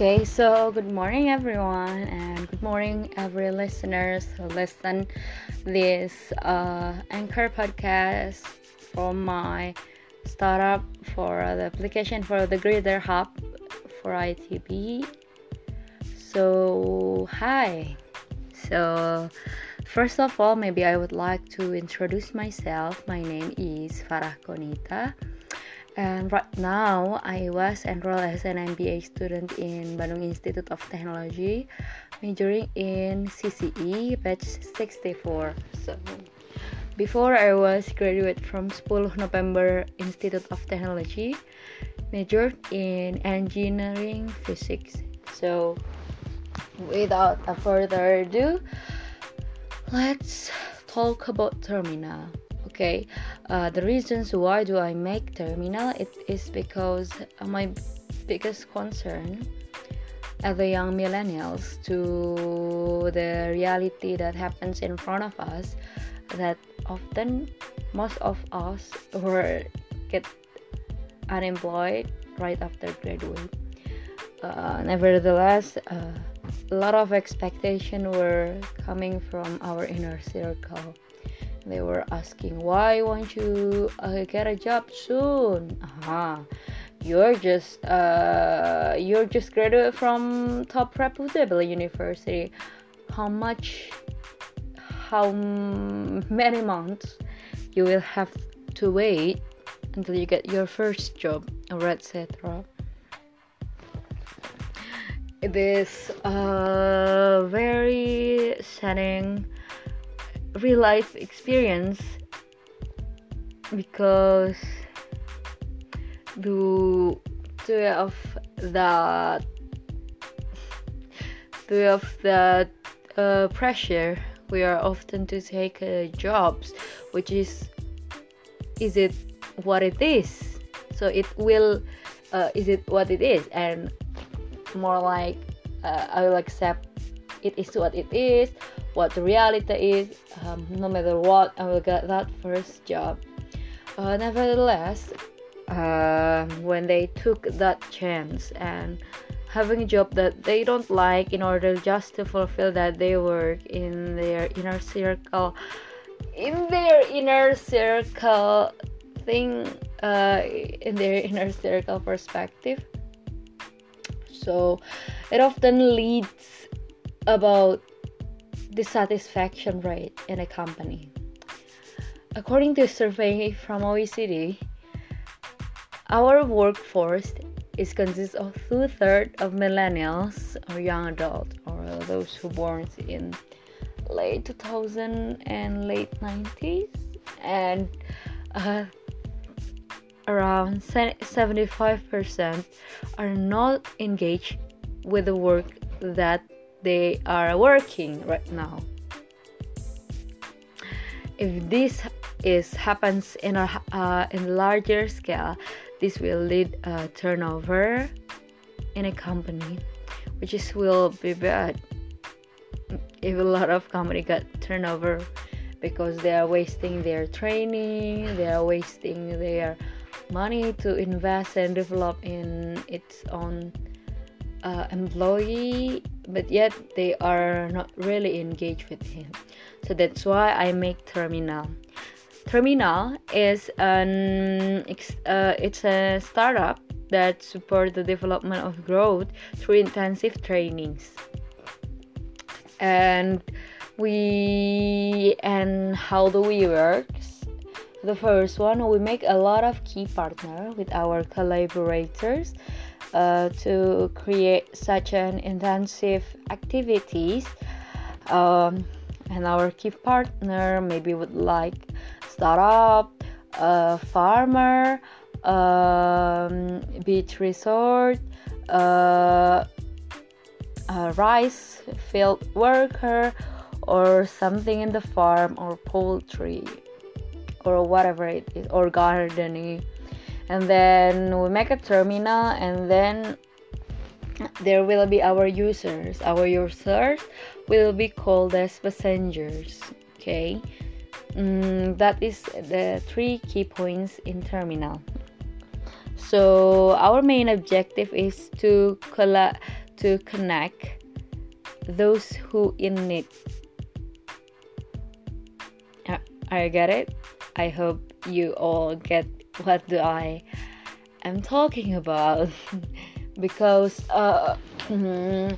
Okay, so good morning everyone, and good morning every listeners who listen this uh, Anchor podcast from my startup for the application for the Greater Hub for ITB. So hi. So first of all, maybe I would like to introduce myself. My name is Farah Konita and right now I was enrolled as an MBA student in Bandung Institute of Technology majoring in CCE batch 64 so before I was graduate from 10 November Institute of Technology majored in engineering physics. So without a further ado let's talk about terminal okay uh, the reasons why do i make terminal it is because my biggest concern as the young millennials to the reality that happens in front of us that often most of us were get unemployed right after graduate. Uh, nevertheless uh, a lot of expectation were coming from our inner circle they were asking why won't you uh, get a job soon? Uh-huh. you're just uh, you're just graduate from top reputable university. How much how many months you will have to wait until you get your first job or etc it is a very saddening real life experience because the two of that two of that uh, pressure we are often to take uh, jobs which is is it what it is? So it will uh, is it what it is? And more like uh, i will accept it is what it is what the reality is um, no matter what i will get that first job. Uh, nevertheless uh, when they took that chance and having a job that they don't like in order just to fulfill that they work in their inner circle in their inner circle thing uh, in their inner circle perspective. So it often leads about dissatisfaction rate in a company. According to a survey from OECD, our workforce is consists of two thirds of millennials or young adults or those who born in late 2000 and late 90s and uh, around 75% are not engaged with the work that they are working right now. If this is happens in a uh, in larger scale this will lead a turnover in a company which is will be bad. If a lot of company got turnover because they are wasting their training they are wasting their money to invest and develop in its own uh, employee but yet they are not really engaged with him. So that's why i make terminal. Terminal is an uh, it's a startup that support the development of growth through intensive trainings. And we and how do we work? The first one we make a lot of key partner with our collaborators uh, to create such an intensive activities um, and our key partner maybe would like startup a farmer um, beach resort uh, a rice field worker or something in the farm or poultry or whatever it is or gardening and then we make a terminal and then there will be our users our users will be called as passengers okay mm, that is the three key points in terminal so our main objective is to colla- to connect those who in need. Uh, I get it. I hope you all get what do I am talking about? Because uh, mm,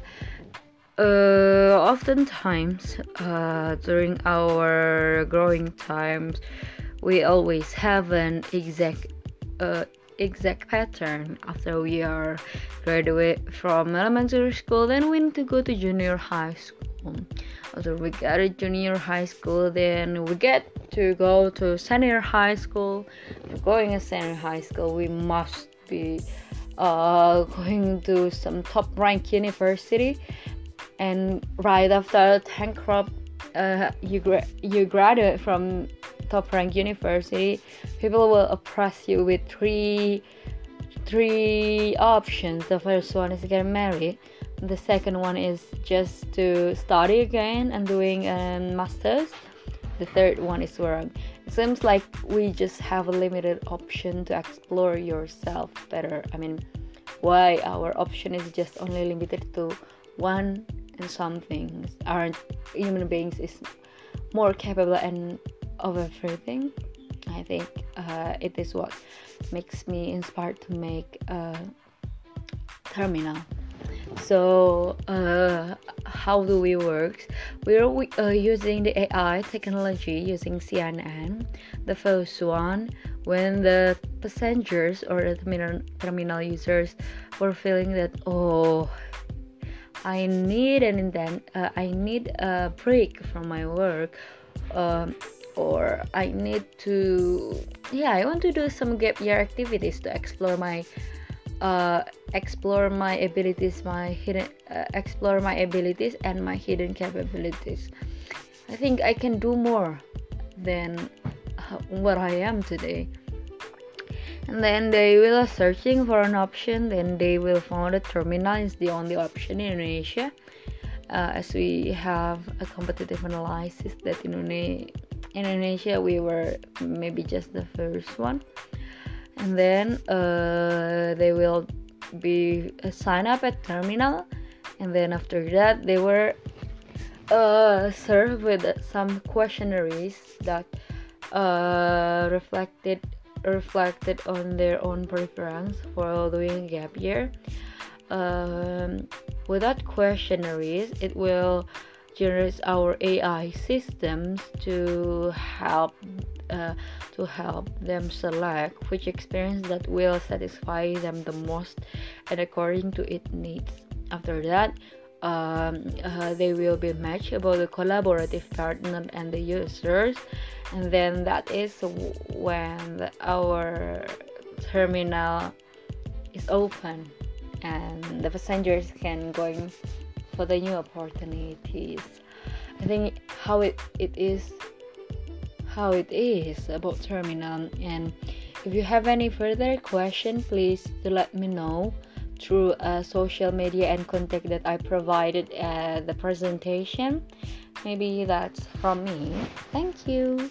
uh, oftentimes uh, during our growing times we always have an exact uh, exact pattern after we are graduate from elementary school then we need to go to junior high school. After we get to junior high school then we get to go to senior high school going to senior high school we must be uh, going to some top ranked university and right after 10 crop uh, you, gra- you graduate from top ranked university, people will oppress you with three three options. The first one is get married. The second one is just to study again and doing a master's. The third one is work. It seems like we just have a limited option to explore yourself better. I mean, why our option is just only limited to one and some things aren't human beings is more capable and of everything. I think uh, it is what makes me inspired to make a terminal. So, uh, how do we work? We're uh, using the AI technology using CNN. The first one, when the passengers or the terminal, terminal users were feeling that, oh, I need an indent, uh, I need a break from my work. Um, or I need to yeah I want to do some gap year activities to explore my uh, explore my abilities my hidden uh, explore my abilities and my hidden capabilities. I think I can do more than what I am today. And then they will searching for an option then they will find a terminal is the only option in Indonesia. Uh, as we have a competitive analysis that in Indonesia we were maybe just the first one and then uh, they will be uh, sign up at terminal and then after that they were uh, served with some questionnaires that uh, reflected reflected on their own preference for doing gap year. Um, without questionnaires it will generates our AI systems to help uh, to help them select which experience that will satisfy them the most and according to its needs. After that, um, uh, they will be matched about the collaborative partner and the users, and then that is when the, our terminal is open and the passengers can going for the new opportunities. I think how it, it is how it is about terminal. And if you have any further question please to let me know through uh, social media and contact that I provided at the presentation. Maybe that's from me. Thank you